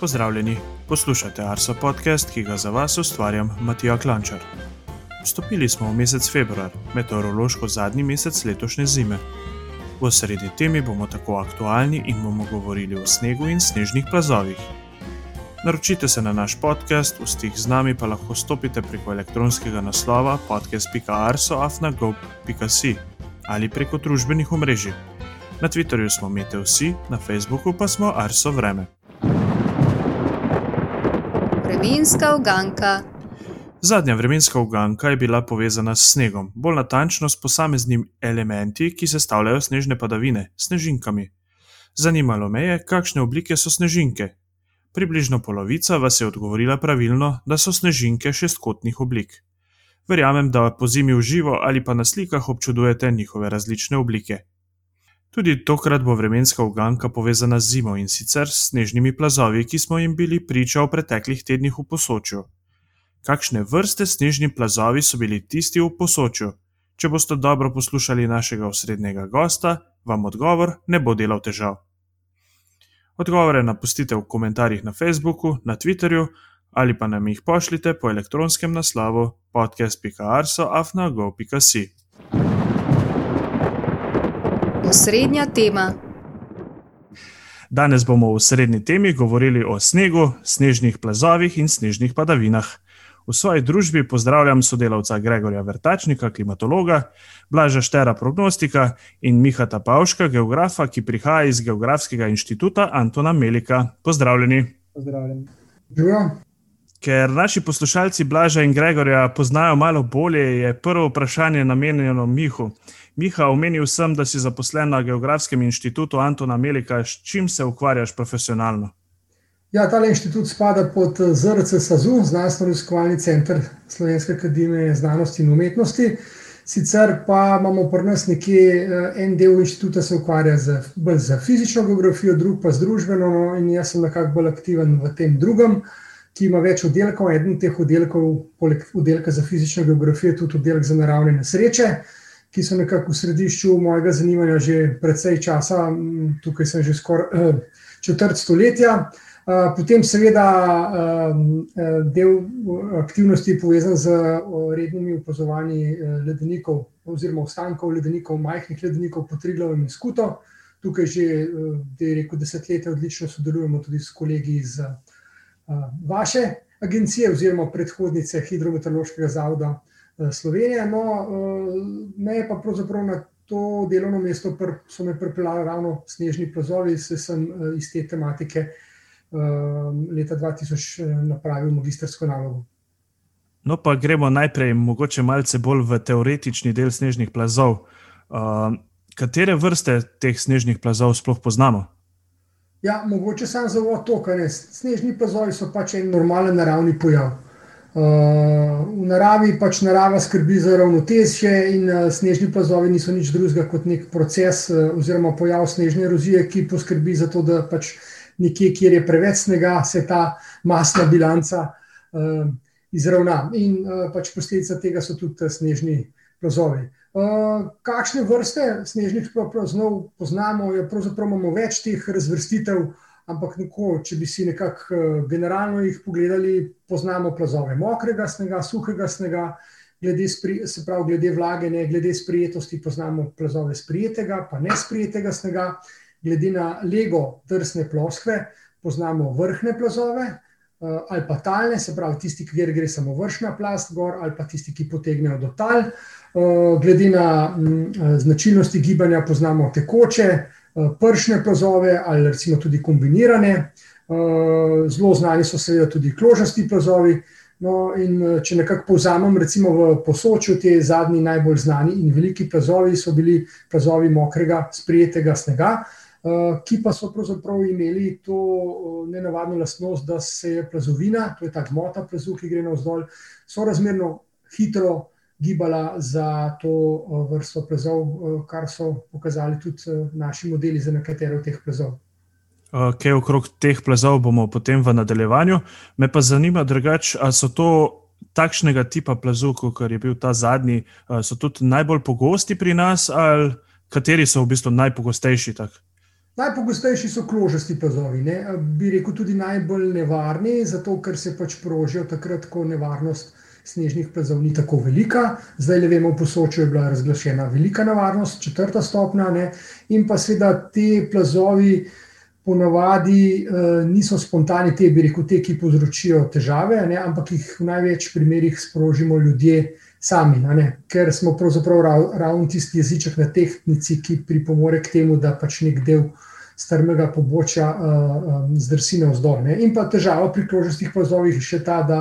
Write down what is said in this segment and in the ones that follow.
Pozdravljeni, poslušate Arso podcast, ki ga za vas ustvarjam Matija Klančar. Vstopili smo v mesec februar, meteorološko zadnji mesec letošnje zime. V sredi temi bomo tako aktualni in bomo govorili o snegu in snežnih plazovih. Naročite se na naš podcast, v stik z nami pa lahko stopite preko elektronskega naslova podcast.arsoafnago.com ali preko družbenih omrežij. Na Twitterju smo Meteosi, na Facebooku pa smo Arso Vreme. Vremenska uganka. Zadnja vremenska uganka je bila povezana s snegom, bolj natančno s posameznimi elementi, ki sestavljajo snežne padavine, snežinkami. Zanimalo me je, kakšne oblike so snežinke. Približno polovica vas je odgovorila pravilno, da so snežinke šestkotnih oblik. Verjamem, da po zimi v živo ali pa na slikah občudujete njihove različne oblike. Tudi tokrat bo vremenska uganka povezana z zimo in sicer s snežnimi plazovi, ki smo jim bili priča v preteklih tednih v posočju. Kakšne vrste snežni plazovi so bili tisti v posočju? Če boste dobro poslušali našega osrednjega gosta, vam odgovor ne bo delal težav. Odgovore napustite v komentarjih na Facebooku, na Twitterju ali pa nam jih pošljite po elektronskem naslovu podcast.arso.afnago.si. Osrednja tema. Danes bomo v srednji temi govorili o snegu, snežnih plazovih in snežnih padavinah. V svoji družbi pozdravljam sodelavca Gregorja Vrtačnika, klimatologa, Blaža Štera, prognostika in Mihata Pavška, geografa, ki prihaja iz Geografskega inštituta Antona Melika. Pozdravljeni. Pozdravljeni. Ker naši poslušalci Blaža in Gregorja poznajo malo bolje, je prvo vprašanje namenjeno Mihu. Miha, omenil sem, da si zaposlen na Geografskem inštitutu Antona Melika. S čim se ukvarjaš profesionalno? Ja, ta inštitut spada pod ZRC SAZU, Znanstveno-raziskovalni center Slovenske akademije znanosti in umetnosti. Sicer pa imamo pri nas nekje en del inštituta, ki se ukvarja z, bolj z fizično geografijo, drug pa z družbeno. No, in jaz sem nekako bolj aktiven v tem drugem, ki ima več oddelkov. Eden teh oddelkov, poleg oddelka za fizično geografijo, tudi oddelek za naravne nesreče ki so nekako v središču mojega zanimanja že precej časa, tukaj sem že skoraj četrt stoletja. Potem, seveda, del aktivnosti je povezan z rednimi opazovanji ledenikov, oziroma ostankov ledenikov, majhnih ledenikov, potriglov in skuto. Tukaj že rekel, desetletja odlično sodelujemo tudi s kolegi iz vaše agencije, oziroma predhodnice Hidrometeorološkega zavoda Slovenije. No, me je pa pravzaprav na to delovno mesto pr, so me pripeljali ravno snežni plazovi, saj sem iz te tematike leta 2000 napravil magistrsko nalogo. No, pa gremo najprej, mogoče malce bolj v teoretični del snežnih plazov. Uh, katere vrste teh snežnih plazov sploh poznamo? Ja, mogoče samo za to, kar je. Snežni plazovi so pač en normalen naravni pojav. Uh, v naravi pač narava skrbi za ravnotežje, in uh, snežni plazovi niso nič drugega kot nek proces uh, oziroma pojav snežne erozije, ki poskrbi za to, da pač nekje, kjer je preveč snega, se ta masna bilanca izravna. In pač posledica tega so tudi snežni plazovi. Kakšne vrste snežnih plazov poznamo? Je, pravzaprav imamo več teh razvrstitev. Ampak, neko, če bi si nekako generalno jih pogledali, poznamo plazove mokrega snega, suhega snega, glede, se pravi, glede vlage, ne, glede sprijetosti, poznamo plazove sprijetega, pa ne sprijetega snega, glede na lego drsne ploskve, poznamo vrhne plazove ali pa talne, se pravi, tisti, kjer gre samo vršna plast gor, ali pa tisti, ki potegnejo do tal. Glede na značilnosti gibanja, poznamo tekoče. Pršne plazove ali recimo tudi kombinirane, zelo znani so seveda tudi kložasti plazovi. No, in če nekako povzamem, recimo v posočju, te zadnji najbolj znani in veliki plazovi so bili plazovi mokrega, sprijetega snega, ki pa so pravzaprav imeli to nenavadno lastnost, da se je plazovina, to je ta gmota plazu, ki gre navzdol, sorazmerno hitro gibala za to vrsto plazov, kar so pokazali tudi naši modeli za nekatere od teh plazov. Kaj okrog teh plazov bomo potem v nadaljevanju. Me pa zanima, drugače, ali so to takšnega tipa plazu, kot je bil ta zadnji, so tudi najbolj pogosti pri nas, ali kateri so v bistvu najpogostejši? Tak? Najpogostejši so kložasti plazovi. Ne? Bi rekel tudi najbolj nevarni, zato ker se pač prožijo takrat, ko nevarnost snežnih plazov ni tako velika. Zdaj le vemo, v posočju je bila razglašena velika nevarnost, četrta stopnja. Ne? In pa seveda te plazovi ponavadi uh, niso spontani, te bi rekel, te, ki povzročijo težave, ne? ampak jih v največ primerih sprožimo ljudje sami, ker smo pravzaprav rav, ravno tisti jeziček na tehnici, ki pripomore k temu, da pač nek del strmega pobočja uh, um, zdrsi na vzdolj. In pa težava pri kložastih plazovih je še ta, da,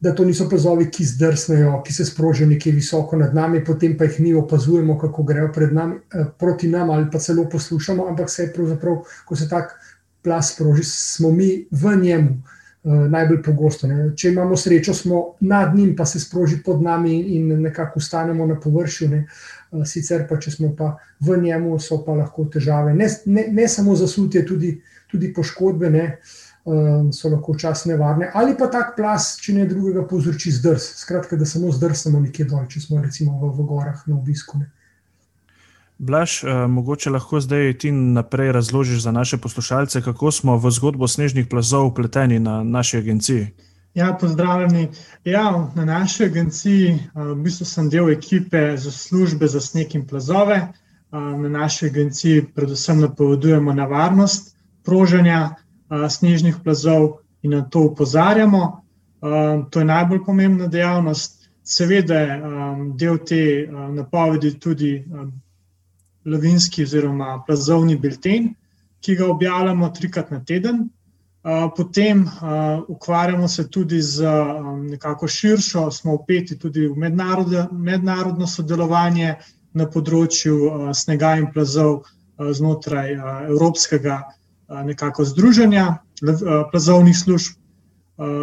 da to niso plazovi, ki zdrsnejo, ki se sprožijo nekje visoko nad nami, potem pa jih mi opazujemo, kako grejo nami, uh, proti nam ali pa celo poslušamo, ampak se je pravzaprav, ko se tak plas sproži, smo mi v njemu. Eh, najbolj pogosto. Ne. Če imamo srečo, smo nad njim, pa se sproži pod nami in nekako ostanemo na površju. Ne. Eh, sicer pa, če smo pa v njemu, so pa lahko težave. Ne, ne, ne samo zasutje, tudi, tudi poškodbe ne, eh, so lahko včasih nevarne. Ali pa tak plas, če ne drugega, povzroči zdrs. Skratka, da samo zdrsnemo nekje dol, če smo recimo v, v gorah na obisku. Ne. Blaž, eh, mogoče lahko zdaj ti naprej razložiš za naše poslušalce, kako smo v zgodbo snežnih plazov upleteni na naši agenciji. Ja, pozdravljeni. Ja, na naši agenciji eh, v bistvu sem del ekipe za službe za sneg in plazove. Eh, na naši agenciji predvsem napovedujemo na varnost proženja snežnih plazov in na to upozarjamo. To je najbolj pomembna dejavnost. Seveda je del te napovedi tudi lavinski oziroma plazovni bilten, ki ga objavljamo trikrat na teden. Potem ukvarjamo se tudi z nekako širšo, smo upeti tudi v mednarodno sodelovanje na področju snega in plazov znotraj Evropskega nekako združenja plazovnih služb,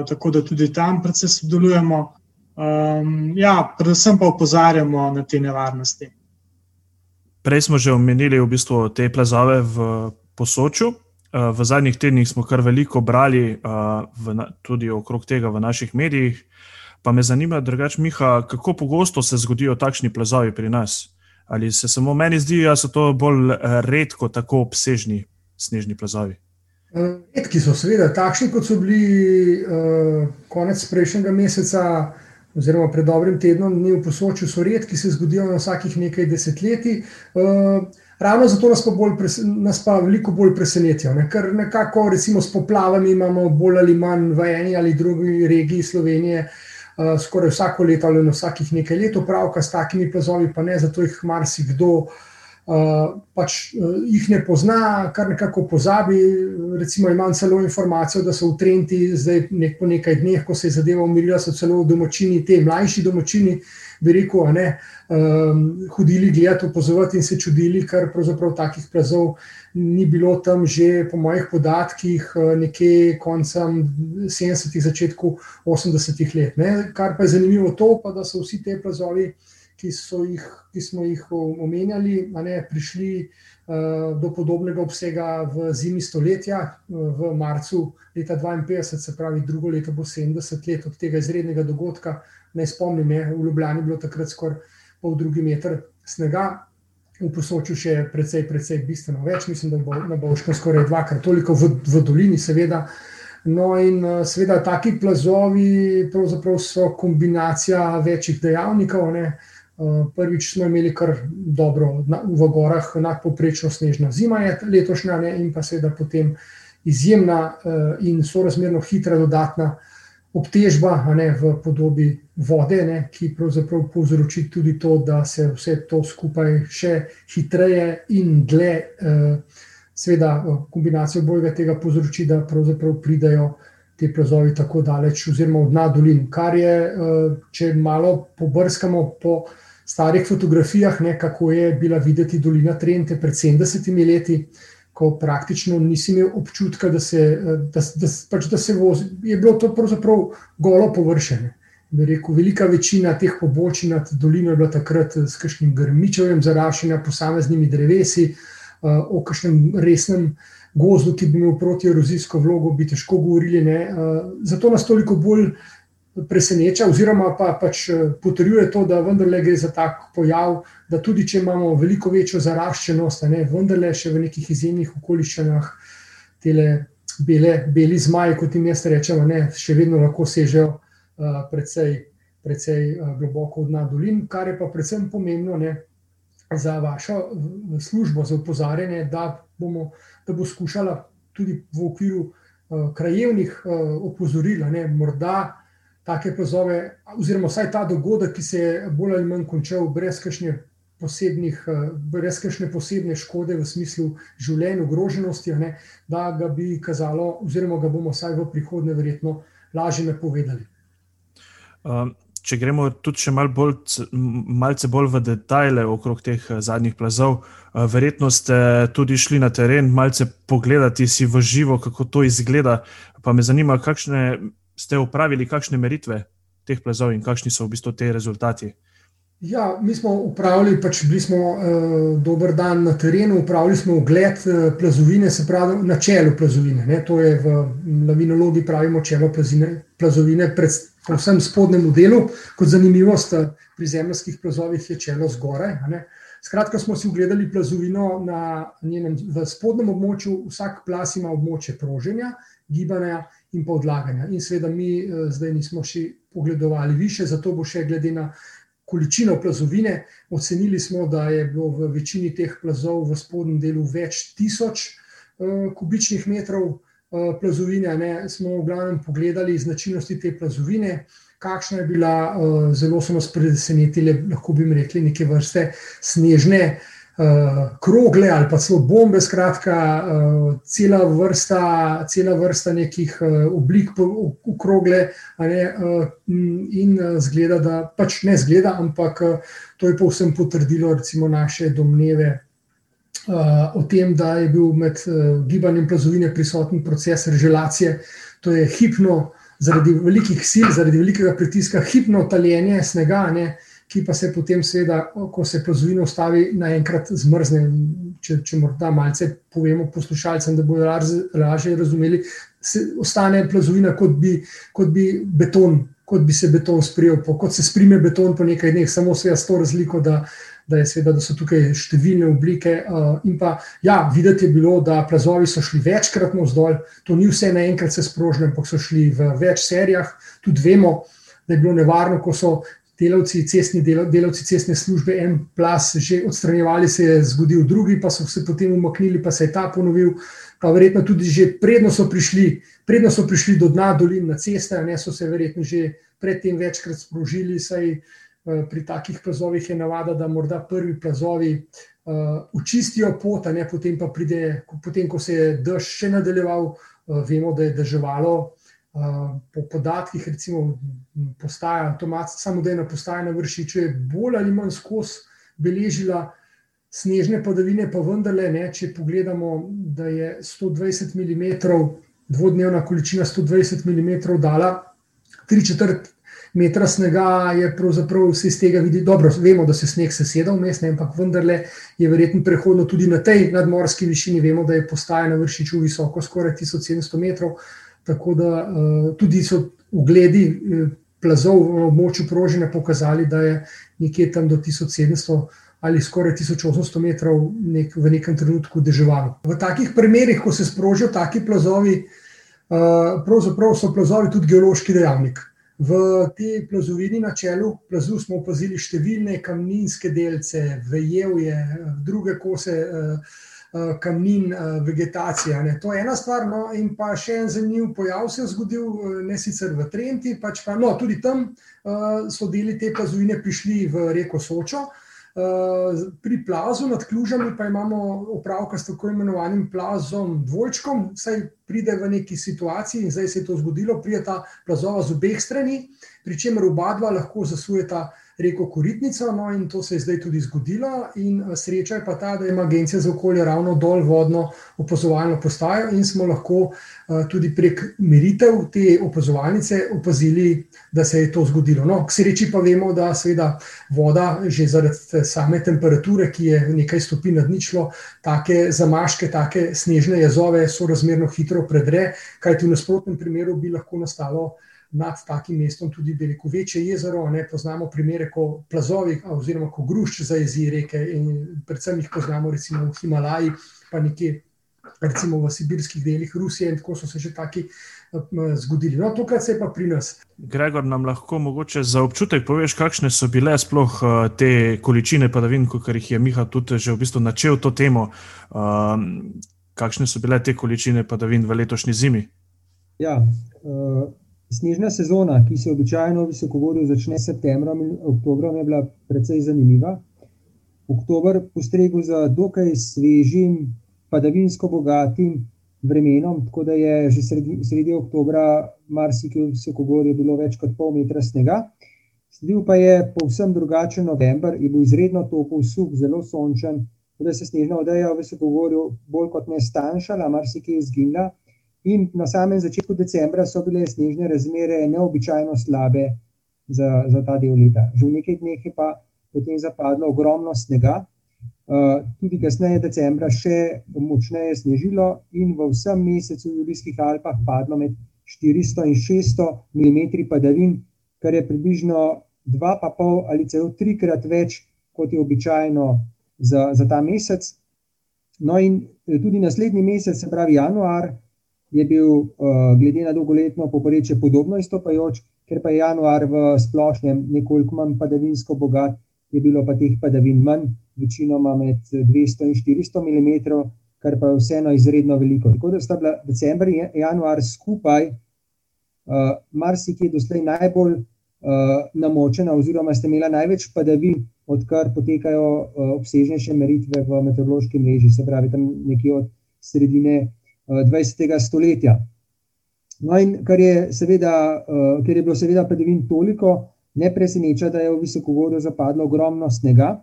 tako da tudi tam predvsem sodelujemo. Ja, predvsem pa opozarjamo na te nevarnosti. Prej smo že omenili v bistvu te plazove v posočju. Eh, v zadnjih tednih smo kar veliko brali tudi okrog tega v naših medijih. Pa me zanima, drugač, Miha, kako pogosto se zgodijo takšni plazovi pri nas? Ali se samo meni zdi, da so to bolj redko tako obsežni snežni plazovi? Redki so, seveda, takšni, kot so bili uh, konec prejšnjega meseca, oziroma pred dobrim tednom, dni v posočju, so redki, se zgodijo na vsakih nekaj desetletij. Uh, ravno zato nas pa, bolj, nas pa veliko bolj presenetijo, ne? ker nekako recimo s poplavami imamo bolj ali manj v eni ali drugi regiji Slovenije. Uh, skoraj vsako leto ali na vsakih nekaj let opravka s takimi plazovi, pa ne zato jih marsikdo uh, pač uh, jih ne pozna, kar nekako pozabi. Recimo, imam celo informacijo, da so v Trenti zdaj nek, po nekaj dneh, ko se je zadeva umirila, so celo domačini, te mlajši domačini, bi rekel, ne, um, hodili gledati, opozoriti in se čudili, ker pravzaprav takih plazov. Ni bilo tam že, po mojih podatkih, nekje koncem 70-ih, začetku 80-ih let. Ne. Kar pa je zanimivo, to pa, da so vsi te plazovi ki, jih, ki smo jih omenjali, ne, prišli uh, do podobnega obsega v zimi stoletja, uh, v marcu leta 52, se pravi, drugo leto bo 70 let od tega izrednega dogodka. Naj spomnim, je, v Ljubljani je bilo takrat skoraj pol drugi meter snega. V posočju še je precej, precej bistveno več, mislim, da bo na Božkem skoraj dvakrat toliko, v, v dolini, seveda. No, in seveda, taki plazovi so kombinacija večjih dejavnikov. Ne. Eh, prvič smo imeli kar dobro v gorah, nadpoprečno snežna zima je letošnja, ne, in pa seveda potem izjemna eh, in sorazmerno hitra dodatna obtežba ne, v podobi vode, ne, ki pravzaprav povzroči tudi to, da se vse to skupaj še hitreje in dlje, eh, seveda kombinacijo bojega tega povzroči, da pravzaprav pridajo te plazovi tako daleč oziroma od nadolin, kar je, če malo pobrskamo po starih fotografijah, ne, kako je bila videti dolina Trente pred 70 leti, ko praktično nisi imel občutka, da se, da, da, pač, da se vozi. Je bilo to pravzaprav golo površene. Rekel, velika večina teh pobočij nad dolino je bila takrat s kakšnim grmičevjem zarašena, posameznimi drevesi, o kakšnem resnem gozdu, ki bi imel proti erozijsko vlogo, bi težko govorili. Ne. Zato nas toliko bolj preseneča, oziroma pa pač potrjuje to, da vendarle gre za tak pojav, da tudi če imamo veliko večjo zaraščenost, ne, vendarle še v nekih izjemnih okoliščinah tele bele, beli zmaji, kot jim jaz rečem, ne, še vedno lahko sežejo uh, precej, precej uh, globoko od nadolin, kar je pa predvsem pomembno ne, za vašo službo, za upozarjanje, da, da bo skušala tudi v okviru uh, krajevnih uh, opozoril, ne, morda take plazove, oziroma vsaj ta dogodek, ki se je bolj ali manj končal brez kakšne posebnih, eh, brez kakšne posebne škode v smislu življenja, ogroženosti, ne, da ga bi kazalo, oziroma ga bomo vsaj v prihodnje verjetno lažje napovedali. Um. Če gremo tudi še mal bolj, malce bolj v detajle okrog teh eh, zadnjih plazov, eh, verjetno ste tudi šli na teren, malce pogledati si v živo, kako to izgleda. Pa me zanima, kakšne ste upravili kakšne meritve teh plazov in kakšni so v bistvu te rezultati? Ja, mi smo upravili, pač bili smo uh, dober dan na terenu, upravili smo ogled uh, plazovine, se pravi na čelu plazovine. Ne, to je v lavinologi pravimo čelo plazine, plazovine, predvsem v spodnjem delu. Kot zanimivost, uh, pri zemljskih plazovih je čelo zgoraj. Skratka, smo si ogledali plazovino na njenem spodnjem območju, vsak plas ima območje proženja, gibanja in pa odlaganja. In seveda mi eh, zdaj nismo še pogledovali više, zato bo še glede na količino plazovine. Ocenili smo, da je bilo v večini teh plazov v spodnjem delu več tisoč eh, kubičnih metrov eh, plazovine. Ne. Smo v glavnem pogledali značilnosti te plazovine. Kakšna je bila, zelo so nas presenetile, lahko bi rekli, neke vrste snežne uh, krogle ali pa celo bombe, skratka, uh, cela, vrsta, cela vrsta nekih uh, oblik v krogle. Ne, in zgleda, da pač ne zgleda, ampak to je povsem potrdilo recimo, naše domneve. O tem, da je bil med gibanjem plazovine prisoten proces reželacije, to je hipno, zaradi velikih sil, zaradi velikega pritiska, hipno taljenje snega, ne, uh, ki pa se potem, seveda, ko se plazovina ustavi, naenkrat zmrzne. Če, če morda malce povemo poslušalcem, da bodo lažje razumeli, se ostane plazovina kot bi, kot bi beton, kot bi se beton sprijel, kot se sprime beton po nekaj dneh, samo seveda s to razliko, da, da, je, seveda, da so tukaj številne oblike. Uh, in pa, ja, videti je bilo, da plazovi so šli večkrat navzdol, to ni vse naenkrat se sprožili, ampak so šli v več serijah. Tudi vemo, da je bilo nevarno, ko so delavci, cestni del, delavci cestne službe, en plas, že odstranjevali, se je zgodil drugi, pa so se potem umaknili, pa se je ta ponovil. Pa verjetno tudi že predno so prišli, predno so prišli do dna dolin na ceste, ne so se verjetno že predtem večkrat sprožili, saj uh, pri takih plazovih je navada, da morda prvi plazovi uh, očistijo pot, ne potem pa pride, potem ko se je dež še nadaljeval, uh, vemo, da je državalo po podatkih, recimo, postaja, avtomatska samodejna postaja na vršiču, je bolj ali manj skozi beležila snežne padavine, pa vendarle, ne, če pogledamo, da je 120 mm, dvodnevna količina 120 mm dala, tri četrt metra snega, je pravzaprav vse iz tega vidi. Dobro, vemo, da se sneg seseda v mest, ampak vendarle je verjetno prehodno tudi na tej nadmorski višini. Vemo, da je postaja na vršiču visoko skoraj 1700 metrov. Tako da uh, tudi so ugledi eh, plazov v območju prožene pokazali, da je nekje tam do 1700 ali skoraj 1800 metrov nek, v nekem trenutku deževalo. V takih primerih, ko se sprožijo taki plazovi, uh, pravzaprav so plazovi tudi geološki dejavnik. V tej plazovini na čelu plazu smo opazili številne kamninske delce, vejevje, druge kose. Uh, Eh, kamnin, eh, vegetacija. Ne. To je ena stvar. No, in pa še en zanimiv pojav se je zgodil, eh, ne sicer v Trenti, pač pa no, tudi tam so deli te plazovine prišli v reko Sočo. Pri plazu nad Klužami pa imamo opravka s tako imenovanim plazom dvojčkom, saj pride v neki situaciji in zdaj se je to zgodilo, pride ta plazova z obeh strani, pri čemer oba dva lahko zasujeta reko Koritnico, no in to se je zdaj tudi zgodilo. Eh, sreča je pa ta, da ima Agencija za okolje ravno dol vodno opazovalno postajo in smo lahko uh, tudi prek meritev te opazovalnice opazili, da se je to zgodilo. No, k sreči pa vemo, da seveda voda, že zaradi same temperature, ki je nekaj stopinj nad ničlo, take zamaške, take snežne jazove so razmerno hitro predre, kajti v nasprotnem primeru bi lahko nastalo nad takim mestom tudi veliko večje jezero. Ne? Poznamo primere, ko plazovi oziroma ko grušč zajezi reke in predvsem jih poznamo recimo v Himalaji, pa nekje recimo v sibirskih delih Rusije in tako so se že taki zgodili. No, tokrat se je pa pri nas. Gregor, nam lahko mogoče za občutek poveš, kakšne so bile sploh te količine padavin, kot jih je Miha tudi že v bistvu načel to temo. Um, kakšne so bile te količine padavin v letošnji zimi? Ja, uh, snežna sezona, ki se običajno v visokovodju začne s septembrom in oktobrom, je bila precej zanimiva. Oktober postregel z dokaj svežim, padavinsko bogatim vremenom, tako da je že sredi, sredi oktobra marsikaj v visokovodju bilo več kot pol metra snega. Sledil pa je povsem drugačen november, je bil izredno topel, suh, zelo sončen, da se snežna odeja v visokovodju bolj kot ne stanjšala, marsikaj izginila. In na samem začetku decembra so bile snežne razmere neobičajno slabe za, za ta del leta. Že v nekaj dneh je pa potem zapadlo ogromno snega, uh, tudi kasneje decembra še močneje snežilo in v vsem mesecu v Julijskih Alpah padlo med 400 in 600 mm padavin, kar je približno dva pa pol ali celo trikrat več, kot je običajno za, za ta mesec. No in tudi naslednji mesec, se pravi januar, je bil uh, glede na dolgoletno poprečje podobno izstopajoč, ker pa je januar v splošnem nekoliko manj padavinsko bogat, je bilo pa teh padavin manj, večinoma med 200 in 400 mm, kar pa je vseeno izredno veliko. Tako da sta bila decembr in januar skupaj, uh, marsikje doslej najbolj uh, namočena, oziroma ste imeli največ padavin, odkar potekajo uh, obsežnejše meritve v meteorološki mreži, se pravi tam nekje od sredine 20. Eh, stoletja. No, in kar je, seveda, uh, ker je bilo, seveda, padavin toliko, ne preseneča, da je v visokovodju zapadlo ogromno snega.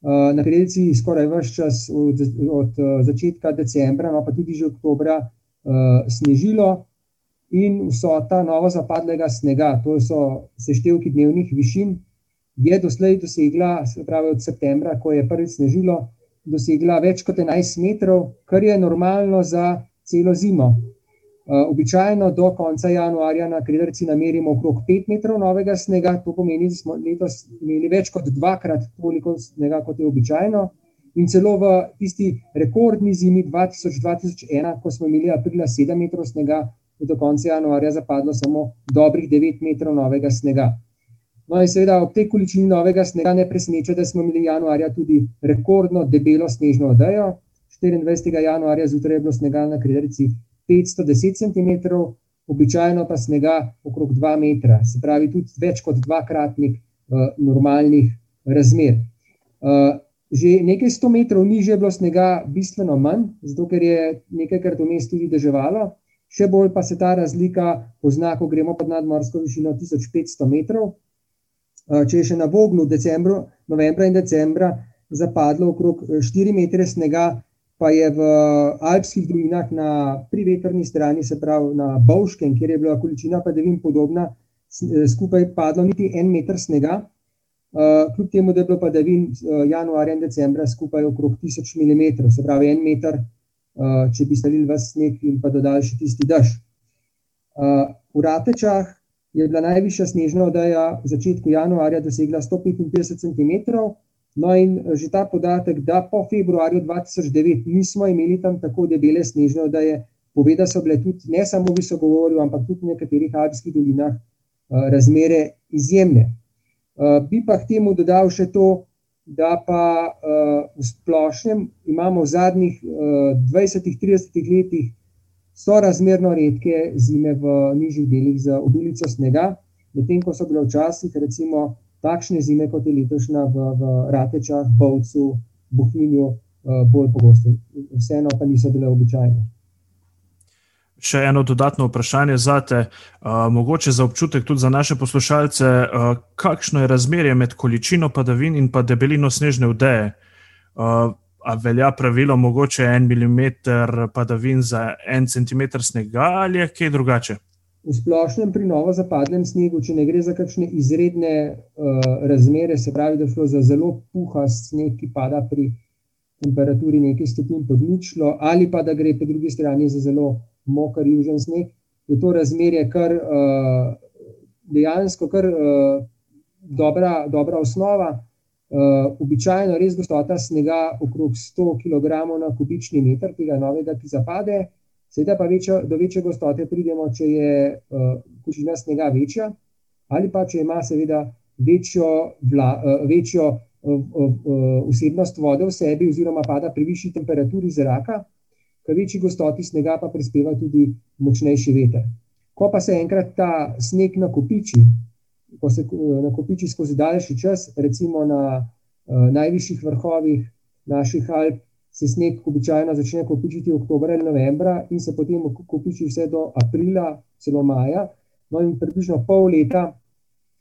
Uh, na Kredici skoraj vse čas od, od začetka decembra, no pa tudi že oktobra, snežilo in vsota novo zapadlega snega, to so seštevki dnevnih višin, je doslej dosegla, se pravi od septembra, ko je prvič snežilo, dosegla več kot 11 metrov, kar je normalno za celo zimo. Uh, običajno do konca januarja na Kriderci namerimo okrog 5 metrov novega snega, to pomeni, da smo letos imeli več kot dvakrat toliko snega, kot je običajno. In celo v tisti rekordni zimi 2000-2001, ko smo imeli aprila 7 metrov snega, je do konca januarja zapadlo samo dobrih 9 metrov novega snega. No, in seveda ob tej količini novega snega ne preseneča, da smo imeli januarja tudi rekordno debelo snežno odejo. 24. januarja zjutraj je bilo snega na Krederici 510 cm, običajno pa snega okrog 2 metra, se pravi tudi več kot dvakratnik uh, normalnih razmer. Uh, že nekaj 100 metrov nižje je bilo snega bistveno manj, zato ker je nekajkrat vmes tudi deževalo. Še bolj pa se ta razlika pozna, ko gremo pod nadmorsko višino 1500 metrov. Eh, če je še na Voglu decembru, novembra in decembra zapadlo okrog 4 eh, metre snega, pa je v alpskih dolinah na privetrni strani, se pravi na Bovškem, kjer je bila količina padavin podobna, eh, skupaj padlo niti en meter snega. Kljub temu, da je bilo padavin januarja in decembra skupaj okrog 1000 mm, se pravi en meter, če bi stalili v sneg in pa dodali še tisti dež. V Ratečah je bila najvišja snežna odeja v začetku januarja dosegla 155 cm. No, in eh, že ta podatek, da po februarju 2009 nismo imeli tam tako debele snežne odeje, pove, da so bile tudi ne samo v visokovorju, ampak tudi v nekaterih alpskih dolinah eh, razmere izjemne. Eh, bi pa k temu dodal še to, da pa v splošnem imamo v zadnjih 20-30 letih so razmerno redke zime v nižjih delih z obilico snega, medtem ko so bile včasih recimo takšne zime, kot je letošnja v, v Ratečah, Bovcu, Bohinju, eh, bolj pogoste. Vseeno pa niso bile običajne. Še eno dodatno vprašanje za te, uh, mogoče za občutek tudi za naše poslušalce, uh, kakšno je razmerje med količino padavin in pa debelino snežne vdeje. A velja pravilo, mogoče en milimeter padavin za en centimeter snega, ali je kaj drugače? V splošnem, pri novo zapadlem snegu, če ne gre za kakšne izredne uh, razmere, se pravi, da šlo za zelo puha sneg, ki pada pri temperaturi nekaj stopinj pod ničlo, ali pa da gre po drugi strani za zelo moker južen sneg, je to razmerje kar uh, dejansko kar uh, dobra, dobra osnova. Uh, običajno res gostota snega okrog 100 kg na kubični meter, tega novega, ki zapade. Seveda pa večjo, do večje gostote pridemo, če je uh, količina snega večja, ali pa če ima seveda večjo, vla, uh, večjo uh, uh, vsebnost vode v sebi, oziroma pada pri višji temperaturi zraka, k večji gostoti snega pa prispeva tudi močnejši veter. Ko pa se enkrat ta sneg nakopiči, ko se nakopiči skozi daljši čas, recimo na uh, najvišjih vrhovih naših Alp, se sneg običajno začne kopičiti oktober ali novembra in se potem kopiči vse do aprila, celo maja. No, in približno pol leta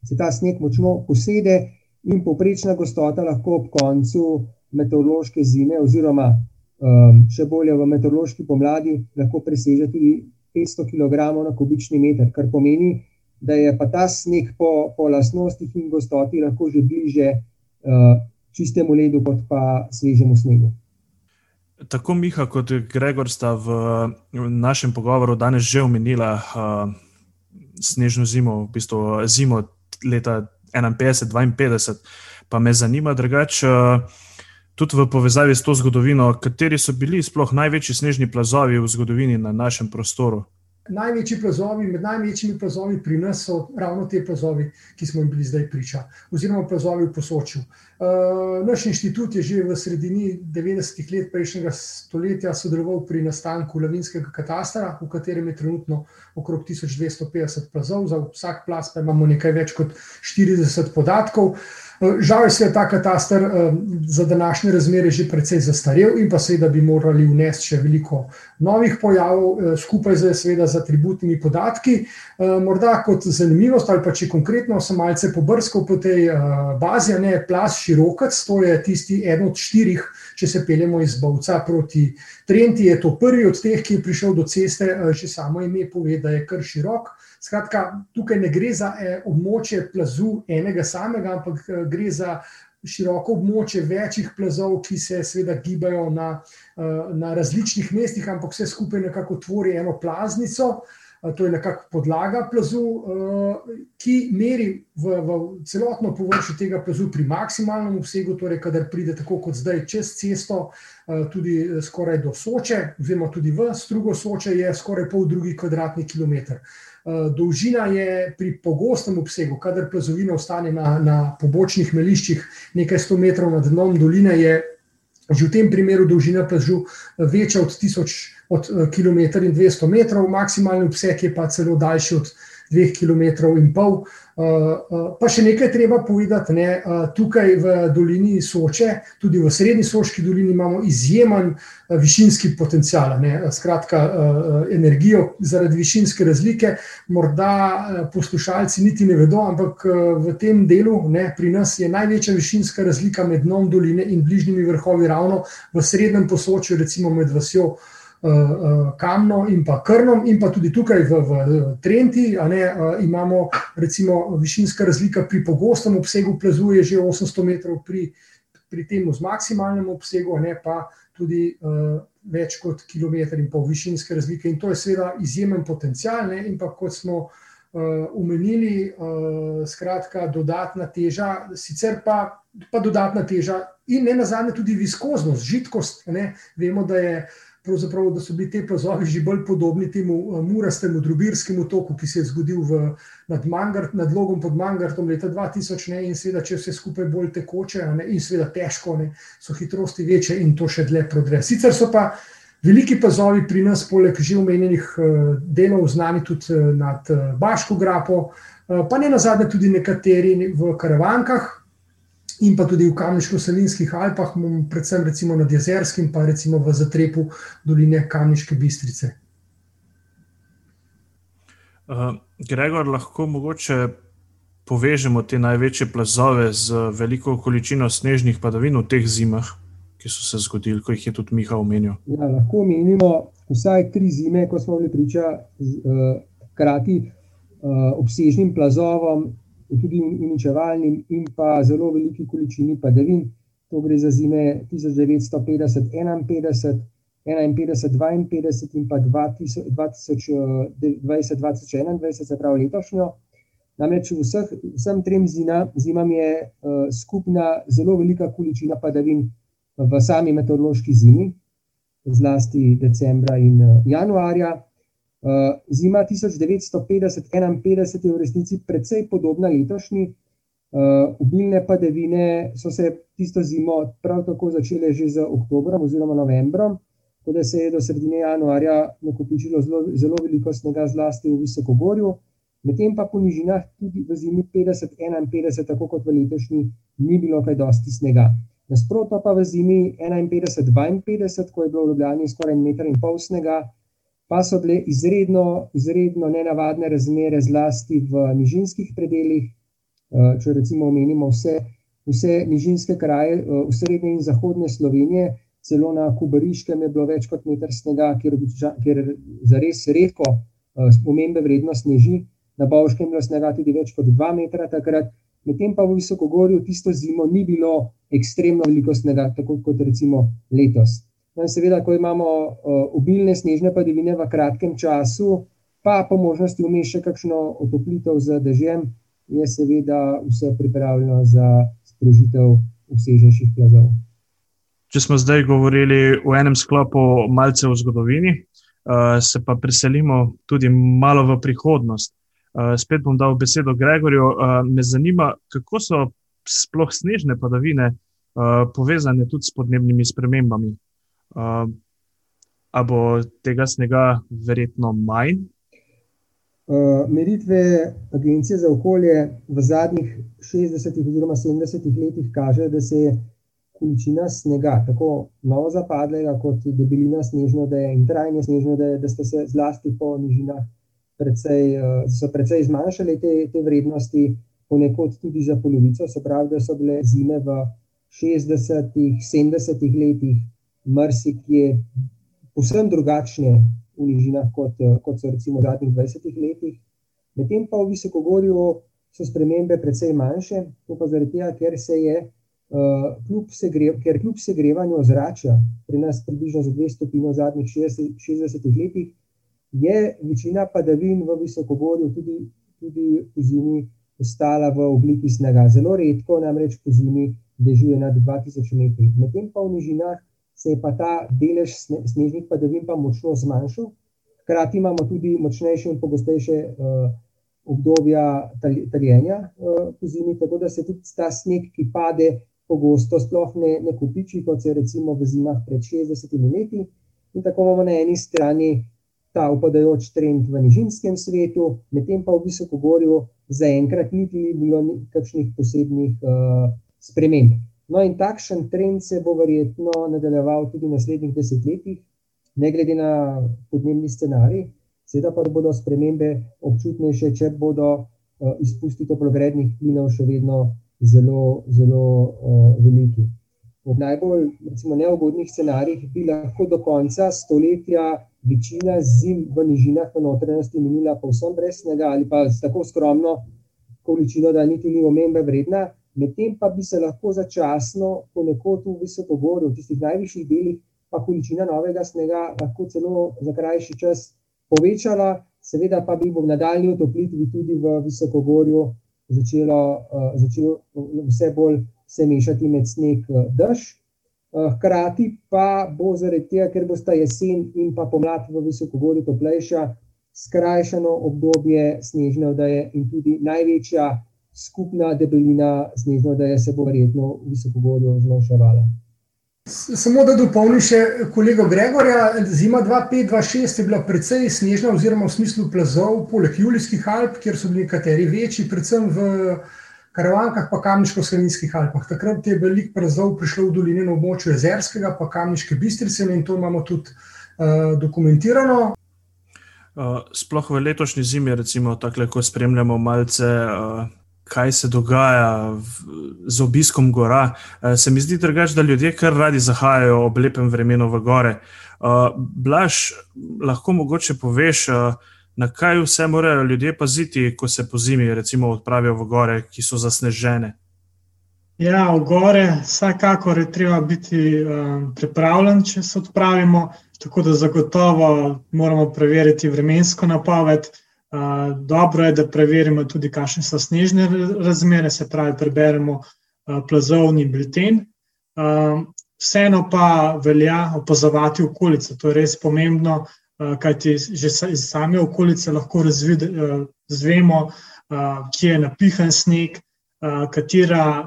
se ta sneg močno posede, in povprečna gostota lahko ob koncu meteorološke zime, oziroma um, še bolje v meteorološki pomladi, lahko preseže tudi 500 kg na kubični meter, kar pomeni, da je pa ta sneg po, po lastnostih in gostoti lahko že bliže uh, čistemu ledu, kot pa svežemu snegu. Tako Miha kot Gregor sta v našem pogovoru danes že omenila uh, snežno zimo, v bistvu zimo leta 51-52. Pa me zanima, drugače, uh, tudi v povezavi s to zgodovino, kateri so bili sploh največji snežni plazovi v zgodovini na našem prostoru največji plazovi, med največjimi plazovi pri nas so ravno te plazovi, ki smo jim bili zdaj priča, oziroma plazovi v posočju. Uh, naš inštitut je že v sredini 90-ih let prejšnjega stoletja sodeloval pri nastanku lavinskega katastra, v katerem je trenutno okrog 1250 plazov, za vsak plaz pa imamo nekaj več kot 40 podatkov. Žal je ta katastar eh, za današnje razmere že precej zastarel in pa seveda bi morali vnesti še veliko novih pojavov, eh, skupaj z, seveda, z atributnimi podatki. Eh, morda kot zanimivost, ali pa če konkretno sem malce pobrskal po tej bazi, ne plas širokac, to je tisti eden od štirih, če se peljemo iz Bovca proti Trenti, je to prvi od teh, ki je prišel do ceste, že samo ime pove, da je kar širok. Skratka, tukaj ne gre za eh, območje plazu enega samega, ampak eh, gre za široko območje večjih plazov, ki se seveda gibajo na, eh, na različnih mestih, ampak vse skupaj nekako tvori eno plaznico. To je nekako podlaga plazu, ki meri v, v celotno površje tega plazu pri maksimalnem obsegu, torej, kadar pride tako kot zdaj čez cesto, tudi skoraj do Soče, oziroma tudi v strugo Soče, je skoraj pol drugi kvadratni kilometr. Eh, dolžina je pri pogostem obsegu, kadar plazovina ostane na, na pobočnih meliščih nekaj sto metrov nad dnom doline, je že v tem primeru dolžina plažu večja od 1000 od, uh, km in 200 metrov, maksimalni obseg je pa celo daljši od 2 km in pol. Eh, eh, pa še nekaj treba povedati, ne, eh, tukaj v dolini Soče, tudi v srednji Soški dolini, imamo izjemen višinski potencial, ne, skratka, energijo zaradi višinske razlike. Morda poslušalci niti ne vedo, ampak v tem delu ne, pri nas je največja višinska razlika med dnom doline in bližnjimi vrhovi, ravno v srednjem posočju, recimo med vasjo. Eh, eh, kamno in pa krnom, in pa tudi tukaj v, v Trenti, ne, eh, imamo recimo višinska razlika pri pogostem obsegu plazu, je že 800 metrov, pri, pri tem z maksimalnem obsegu, ne pa tudi uh, več kot kilometr in pol višinske razlike. In to je seveda izjemen potencial, ne, in pa kot smo umenili, uh, uh, skratka, dodatna teža, sicer pa, pa dodatna teža in ne nazadnje tudi viskoznost, žitkost. Ne, vemo, da je uh, da so bili te plazovi že bolj podobni temu eh, murastemu drobirskemu toku, ki se je zgodil v, nad, Mangart, nad Logom pod Mangartom leta 2000. Ne, in seveda, če vse skupaj bolj tekoče ne, in seveda težko, ne, so hitrosti večje in to še dlje prodre. Sicer so pa veliki plazovi pri nas, poleg že omenjenih eh, delov, znani tudi eh, nad Baško grapo, pa ne na zadnje tudi nekateri v karavankah in pa tudi v Kamniško-Salinskih Alpah, predvsem recimo nad Jezerskim, pa recimo v zatrepu doline Kamniške Bistrice. Uh, Gregor, lahko mogoče povežemo te največje plazove z veliko količino snežnih padavin v teh zimah, ki so se zgodili, kot jih je tudi Miha omenil. Ja, lahko omenimo vsaj tri zime, ko smo bili priča uh, hkrati uh, obsežnim plazovom tudi uničevalnim in pa zelo veliki količini padavin. To gre za zime 1950-1951, 51, 52 in pa 2020-2021, se pravi letošnjo. Namreč vseh, vsem trem zina, zimam je uh, skupna zelo velika količina padavin v sami meteorološki zimi, zlasti decembra in uh, januarja. Uh, zima 1950-51 je v resnici precej podobna letošnji. Uh, obilne padavine so se tisto zimo prav tako začele že z oktobrom oziroma novembrom, tako da se je do sredine januarja nakopičilo zelo, zelo veliko snega, zlasti v Visokogorju, medtem pa po nižinah tudi v zimi 50-51, tako kot v letošnji, ni bilo kaj dosti snega. Nasprotno pa v zimi 51-52, ko je bilo v Ljubljani skoraj meter in pol snega, pa so bile izredno, izredno nenavadne razmere, zlasti v nižinskih predeljih. Eh, če recimo omenimo vse, vse nižinske kraje eh, v srednje in zahodne Slovenije, celo na Kubariškem je bilo več kot meter snega, kjer, kjer za res redko spomembe vredno sneži, na Bavškem je bilo snega tudi več kot 2 metra takrat, medtem pa v Visokogorju tisto zimo ni bilo ekstremno veliko snega, tako kot recimo letos. No in seveda, ko imamo obilne snežne padavine v kratkem času, pa po možnosti vmeš še kakšno otoplitev z dežjem, je seveda vse pripravljeno za sprožitev vsežnejših plazov. Če smo zdaj govorili v enem sklopu malce o zgodovini, se pa preselimo tudi malo v prihodnost. Spet bom dal besedo Gregorju. Me zanima, kako so sploh snežne padavine povezane tudi s podnebnimi spremembami. Uh, a bo tega snega verjetno manj? Uh, meritve Agencije za okolje v zadnjih 60 oziroma 70 letih kažejo, da se je količina snega, tako novo zapadlega, kot debelina snežne odeje in trajne snežne odeje, da so se zlasti po nižinah precej, uh, precej zmanjšale te, te vrednosti, ponekod tudi za polovico. Se pravi, da so bile zime v 60-ih, 70-ih letih, marsikje povsem drugačne v nižinah, kot, kot so recimo v zadnjih 20 letih. Medtem pa v Visokogorju so spremembe precej manjše, to pa zaradi tega, ker se je Uh, kljub segrev, ker kljub segrevanju ozračja, pri nas približno za 2 stopinje v zadnjih 60, 60 letih, je večina padavin v Visokogorju tudi, tudi po zimi ostala v obliki snega. Zelo redko namreč po zimi dežuje nad 2000 metri. Medtem pa v nižinah se je pa ta delež snežnih padavin pa močno zmanjšal. Hkrati imamo tudi močnejše in pogostejše uh, obdobja taljenja uh, po zimi, tako da se tudi ta sneg, ki pade, pogosto sploh ne, ne kupiči, kot se recimo v zimah pred 60 leti. In tako imamo na eni strani ta upadajoč trend v nižinskem svetu, medtem pa v Visokogorju zaenkrat niti ni bilo kakšnih posebnih uh, sprememb. No, in takšen trend se bo verjetno nadaljeval tudi v naslednjih desetletjih, ne glede na podnebni scenarij, seveda pa bodo spremembe občutnejše, če bodo uh, izpusti toplogrednih plinov še vedno zelo, zelo uh, veliki. V najbolj recimo, neugodnih scenarijih bi lahko do konca stoletja večina zim v nižinah v notranjosti minila povsem brez snega ali pa s tako skromno količino, da niti ni omembe vredna, medtem pa bi se lahko začasno ponekod v Visokogorju, v tistih najvišjih delih, pa količina novega snega lahko celo za krajši čas povečala, seveda pa bi v nadaljni otoplitvi tudi v Visokogorju začelo, uh, začelo vse bolj se mešati med sneg in dež. Uh, hkrati pa bo zaradi tega, ker bo sta jesen in pa pomlad v Visokogorju toplejša, skrajšano obdobje snežne odeje in tudi največja skupna debelina snežne odeje se bo verjetno v Visokogorju zmanjševala. Samo da dopolnim še kolego Gregorja. Zima 2005-2006 je bila precej snežna, oziroma v smislu plazov, poleg Julijskih Alp, kjer so bili nekateri večji, predvsem v Karavankah, pa Kamniško-Slovenskih Alpah. Takrat je velik plazov prišlo v doline na območju Jezerskega, pa Kamniške bistrice in to imamo tudi uh, dokumentirano. Uh, sploh v letošnji zimi, recimo, tako lahko spremljamo malce. Uh kaj se dogaja v, z obiskom gora. Uh, se mi zdi drugače, da ljudje kar radi zahajajo ob lepem vremenu v gore. Uh, Blaž, lahko mogoče poveš, uh, na kaj vse morajo ljudje paziti, ko se po zimi, recimo, odpravijo v gore, ki so zasnežene. Ja, v gore, vsekakor je treba biti um, pripravljen, če se odpravimo. Tako da zagotovo moramo preveriti vremensko napoved. Uh, dobro je, da preverimo tudi, kakšne so snežne razmere, se pravi, preberemo plazovni bilten. Vseeno pa velja opazovati okolico. To je res pomembno, kajti že iz same okolice lahko razvemo, uh, kje je napihan sneg katera,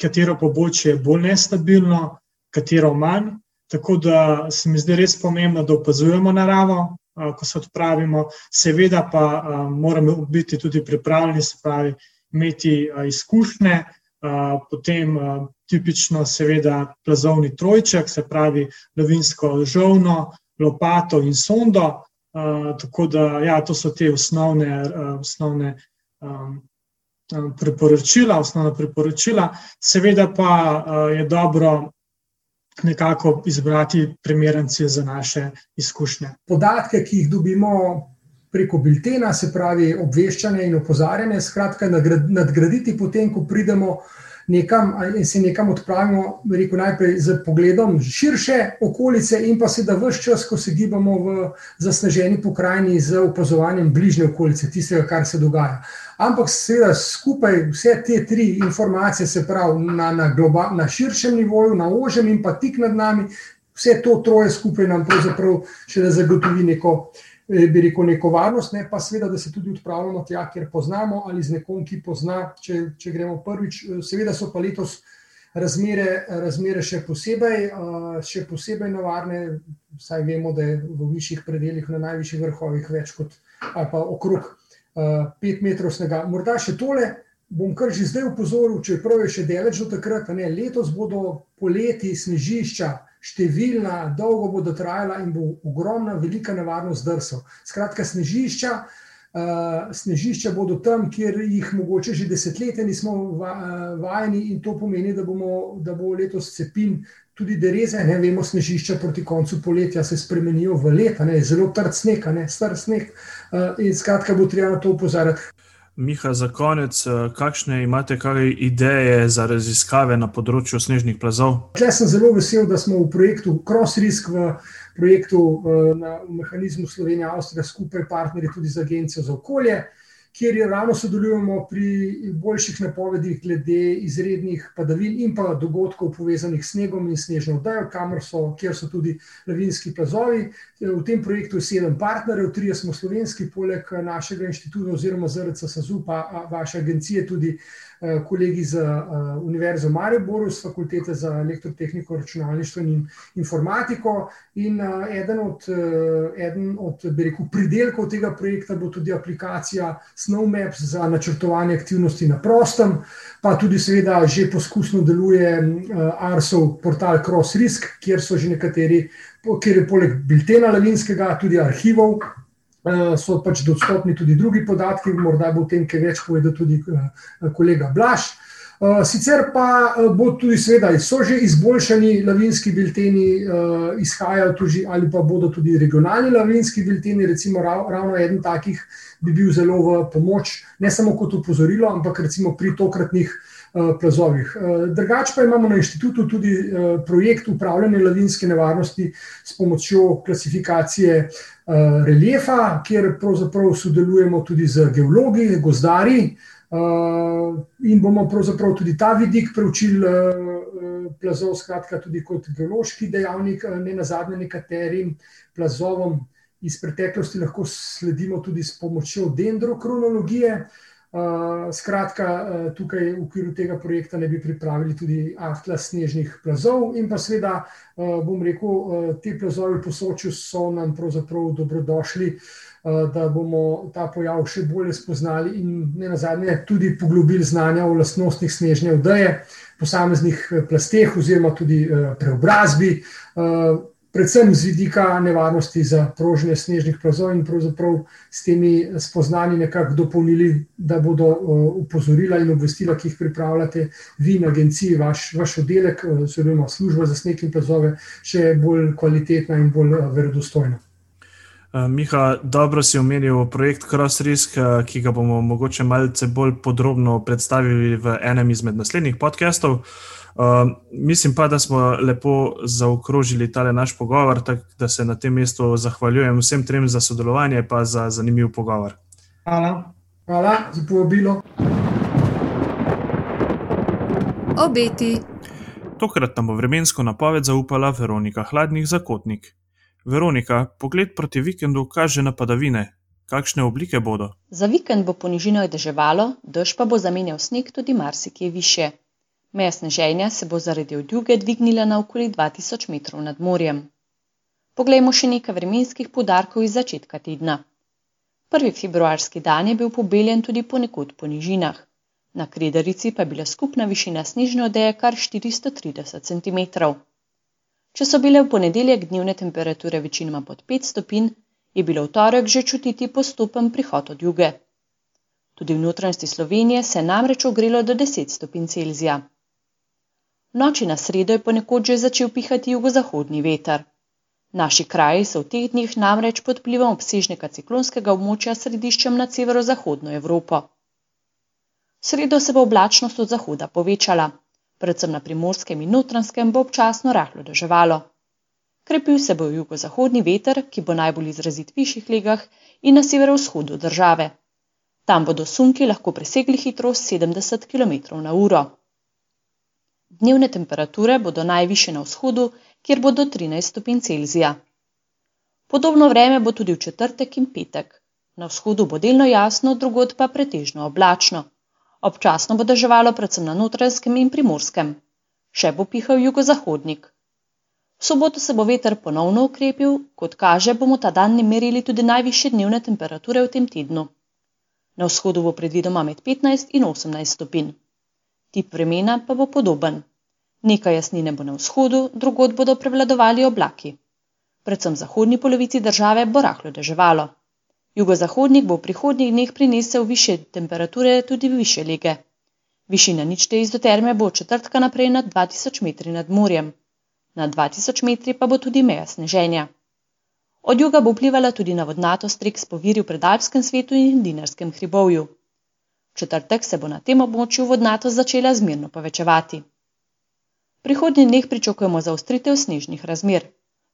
katero pobočje je bolj nestabilno, katero manj. Tako da se mi zdi res pomembno, da opazujemo naravo, ko se odpravimo, seveda pa uh, moramo biti tudi pripravljeni, se pravi, imeti uh, izkušnje, potem tipično, seveda, plazovni trojček, se pravi, lavinsko žovno, lopato in sondo. Tako da, ja, to so te osnovne, osnovne priporočila, osnovna priporočila, seveda pa je dobro nekako izbrati primernce za naše izkušnje. Podatke, ki jih dobimo preko biltena, se pravi obveščanje in opozarjanje, skratka nadgraditi potem, ko pridemo nekam in se nekam odpravimo, rekel najprej z pogledom širše okolice in pa seveda vse čas, ko se gibamo v zasneženi pokrajini z opazovanjem bližnje okolice, tistega, kar se dogaja. Ampak seveda skupaj vse te tri informacije, se pravi na, na, globa, na širšem nivoju, na ožem in pa tik nad nami, vse to troje skupaj nam pravzaprav še da zagotovi neko bi rekel, neko varnost, ne pa seveda, da se tudi odpravljamo tja, kjer poznamo ali z nekom, ki pozna, če, če gremo prvič. Eh, seveda so pa letos razmere, razmere še, posebej, eh, še posebej nevarne, saj vemo, da je v višjih predeljih, na najvišjih vrhovih, več kot pa okrog pet metrov snega. Morda še tole. Bom kar že zdaj upozoril, če je prav, je še daleč do takrat, ne, letos bodo poleti snežišča, številna, dolgo bodo trajala in bo ogromna, velika nevarnost drsov. Skratka, snežišča, uh, snežišča bodo tam, kjer jih mogoče že desetletja nismo va, uh, vajeni, in to pomeni, da, bomo, da bo letos cepin. Tudi dereze, ne vemo, snežišča proti koncu poletja se spremenijo v leta, ne, zelo trd sneg, ne, star sneg. Uh, in skratka, bo treba na to upozoriti. Miha, za konec, eh, kakšne imate kaj ideje za raziskave na področju snežnih plazov? Jaz sem zelo vesel, da smo v projektu CrossRisk, v projektu eh, na mehanizmu Slovenija-Avstrija, skupaj partnerji tudi z Agencijo za okolje kjer ravno sodelujemo pri boljših napovedih glede izrednih padavin in pa dogodkov povezanih s snegom in snežno oddajo, kamor so, kjer so tudi lavinski plazovi. V tem projektu je sedem partnerjev, tri smo slovenski, poleg našega inštituta oziroma ZRC SAZU, pa vaše agencije tudi. Eh, kolegi z uh, Univerzo Mariboru, z Fakultete za elektrotehniko, računalništvo in informatiko. In uh, eden od, eden od rekel, pridelkov tega projekta bo tudi aplikacija SnowMaps za načrtovanje aktivnosti na prostem, pa tudi, seveda, že poskusno deluje Arsov portal CrossRisk, kjer so že nekateri, kjer je poleg biltena lavinskega tudi arhivov. Eh, so pač dostopni tudi drugi podatki, morda bo o tem kaj več povedal tudi eh, kolega Blaž. Eh, sicer pa bo tudi, seveda, so že izboljšani lavinski bilteni, izhajajo tudi, ali pa bodo tudi regionalni lavinski bilteni, recimo ravno eden takih bi bil zelo v pomoč, ne samo kot upozorilo, ampak recimo pri tokratnih plazovih. Drugač pa imamo na inštitutu tudi projekt upravljanja lavinske nevarnosti s pomočjo klasifikacije reliefa, kjer pravzaprav sodelujemo tudi z geologi, gozdari. In bomo pravzaprav tudi ta vidik preučili, plazov, skratka, tudi kot geološki dejavnik, ne na zadnje, nekaterim plazovom iz preteklosti lahko sledimo tudi s pomočjo dendrokronologije. Skratka, uh, tukaj v okviru tega projekta ne bi pripravili tudi atlas snežnih plazov, in pa seveda, uh, bom rekel, te plazovi po Sočju so nam pravzaprav dobrodošli, da bomo ta pojav še bolje spoznali in ne nazadnje tudi poglobili znanja o lastnostih snežne odeje, posameznih plasteh oziroma tudi preobrazbi. Predvsem z vidika nevarnosti za prožnje snežnih plazov in pravzaprav s temi spoznanji nekako dopolnili, da bodo upozorila in obvestila, ki jih pripravljate vi na agenciji, vaš, vaš oddelek, oziroma služba za sneg in plazove, še bolj kvalitetna in bolj verodostojna. Uh, Miha, dobro si omenil projekt Cross Risk, uh, ki ga bomo mogoče malce bolj podrobno predstavili v enem izmed naslednjih podcastov. Uh, mislim pa, da smo lepo zaokrožili tale naš pogovor, tako da se na tem mestu zahvaljujem vsem trem za sodelovanje in za zanimiv pogovor. Hvala. Hvala za povabilo. Obeti. Tokrat nam bo vremensko napoved zaupala Veronika Hladnik Zakotnik. Veronika, pogled proti vikendu kaže na padavine. Kakšne oblike bodo? Za vikend bo po nižinah deževalo, dež pa bo zamenjal sneg tudi marsikje više. Meja sneženja se bo zaradi odjuge dvignila na okoli 2000 metrov nad morjem. Poglejmo še nekaj vremenskih podarkov iz začetka tedna. Prvi februarski dan je bil pobeljen tudi ponekod po nižinah. Na Krederici pa je bila skupna višina snežne odeje kar 430 cm. Če so bile v ponedeljek dnevne temperature večinoma pod 5 stopinj, je bilo v torek že čutiti postopen prihod od juge. Tudi v notranjosti Slovenije se je namreč ogrelo do 10 stopinj Celzija. V noči na sredo je ponekod že začel pihati jugozahodni veter. Naši kraji so v teh dneh namreč pod vplivom obsežnega ciklonskega območja središčem nad severozahodno Evropo. V sredo se bo oblačnost od zahoda povečala predvsem na primorskem in notranskem bo občasno rahlo deževalo. Krepil se bo jugozahodni veter, ki bo najbolj izrazit v višjih legah in na severovzhodu države. Tam bodo sunki lahko presegli hitrost 70 km/h. Dnevne temperature bodo najviše na vzhodu, kjer bodo 13 stopinj Celzija. Podobno vreme bo tudi v četrtek in petek. Na vzhodu bo delno jasno, drugod pa pretežno oblačno. Občasno bo deževalo predvsem na notranjskem in primorskem. Še bo pihal jugozahodnik. V soboto se bo veter ponovno ukrepil, kot kaže, bomo ta dan merili tudi najviše dnevne temperature v tem tednu. Na vzhodu bo predvidoma med 15 in 18 stopinj. Tip vremena pa bo podoben. Nekaj jasnine bo na vzhodu, drugod bodo prevladovali oblaki. Predvsem v zahodni polovici države bo rahlo deževalo. Jugozahodnik bo v prihodnjih dneh prinesel više temperature tudi više lege. Višina ničte izoterme bo od četrtka naprej nad 2000 metri nad morjem. Nad 2000 metri pa bo tudi meja sneženja. Od juga bo vplivala tudi na vodnatost rek spoviri v predalpskem svetu in dinarskem hribovju. V četrtek se bo na tem območju vodnatost začela zmerno povečevati. Prihodnji dneh pričakujemo zaostritev snežnih razmer.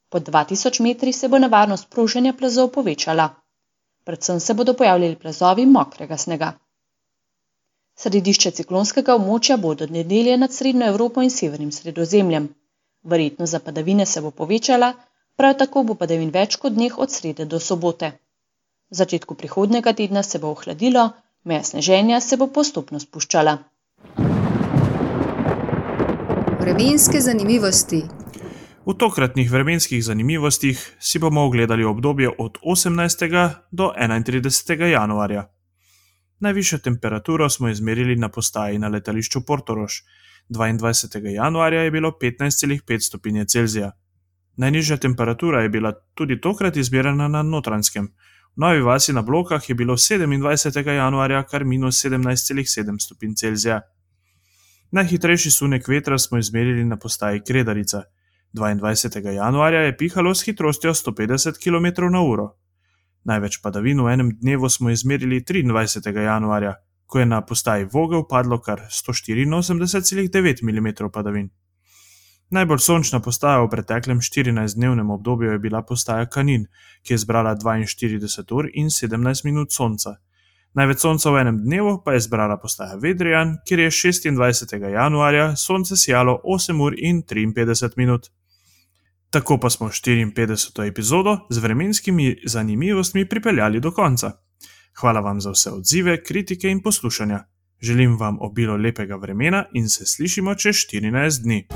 Pod 2000 metri se bo nevarnost proženja plazov povečala predvsem se bodo pojavljali plazovi mokrega snega. Središče ciklonskega območja bo do nedelje nad Srednjo Evropo in Severnim sredozemljem. Verjetnost za padavine se bo povečala, prav tako bo padavin več kot dneh od srede do sobote. V začetku prihodnega tedna se bo ohladilo, meja sneženja se bo postopno spuščala. Vremenske zanimivosti. V tokratnih vremenskih zanimivostih si bomo ogledali obdobje od 18. do 31. januarja. Najvišjo temperaturo smo izmerili na postaji na letališču Portorož. 22. januarja je bilo 15,5 stopinje Celzija. Najnižja temperatura je bila tudi tokrat izmerjena na Notranskem. Novi vasi na blokah je bilo 27. januarja kar minus 17,7 stopinj Celzija. Najhitrejši sunek vetra smo izmerili na postaji Kredarica. 22. januarja je pihalo s hitrostjo 150 km/h. Največ padavin v enem dnevu smo izmerili 23. januarja, ko je na postaji Vogel padlo kar 184,9 mm padavin. Najbolj sončna postaja v preteklem 14-dnevnem obdobju je bila postaja Kanin, ki je zbrala 42 ur in 17 minut sonca. Največ sonca v enem dnevu pa je zbrala postaja Vedrijan, kjer je 26. januarja sonce sijalo 8 ur in 53 minut. Tako pa smo 54. epizodo z vremenskimi zanimivostmi pripeljali do konca. Hvala vam za vse odzive, kritike in poslušanja. Želim vam obilo lepega vremena in se slišimo čez 14 dni.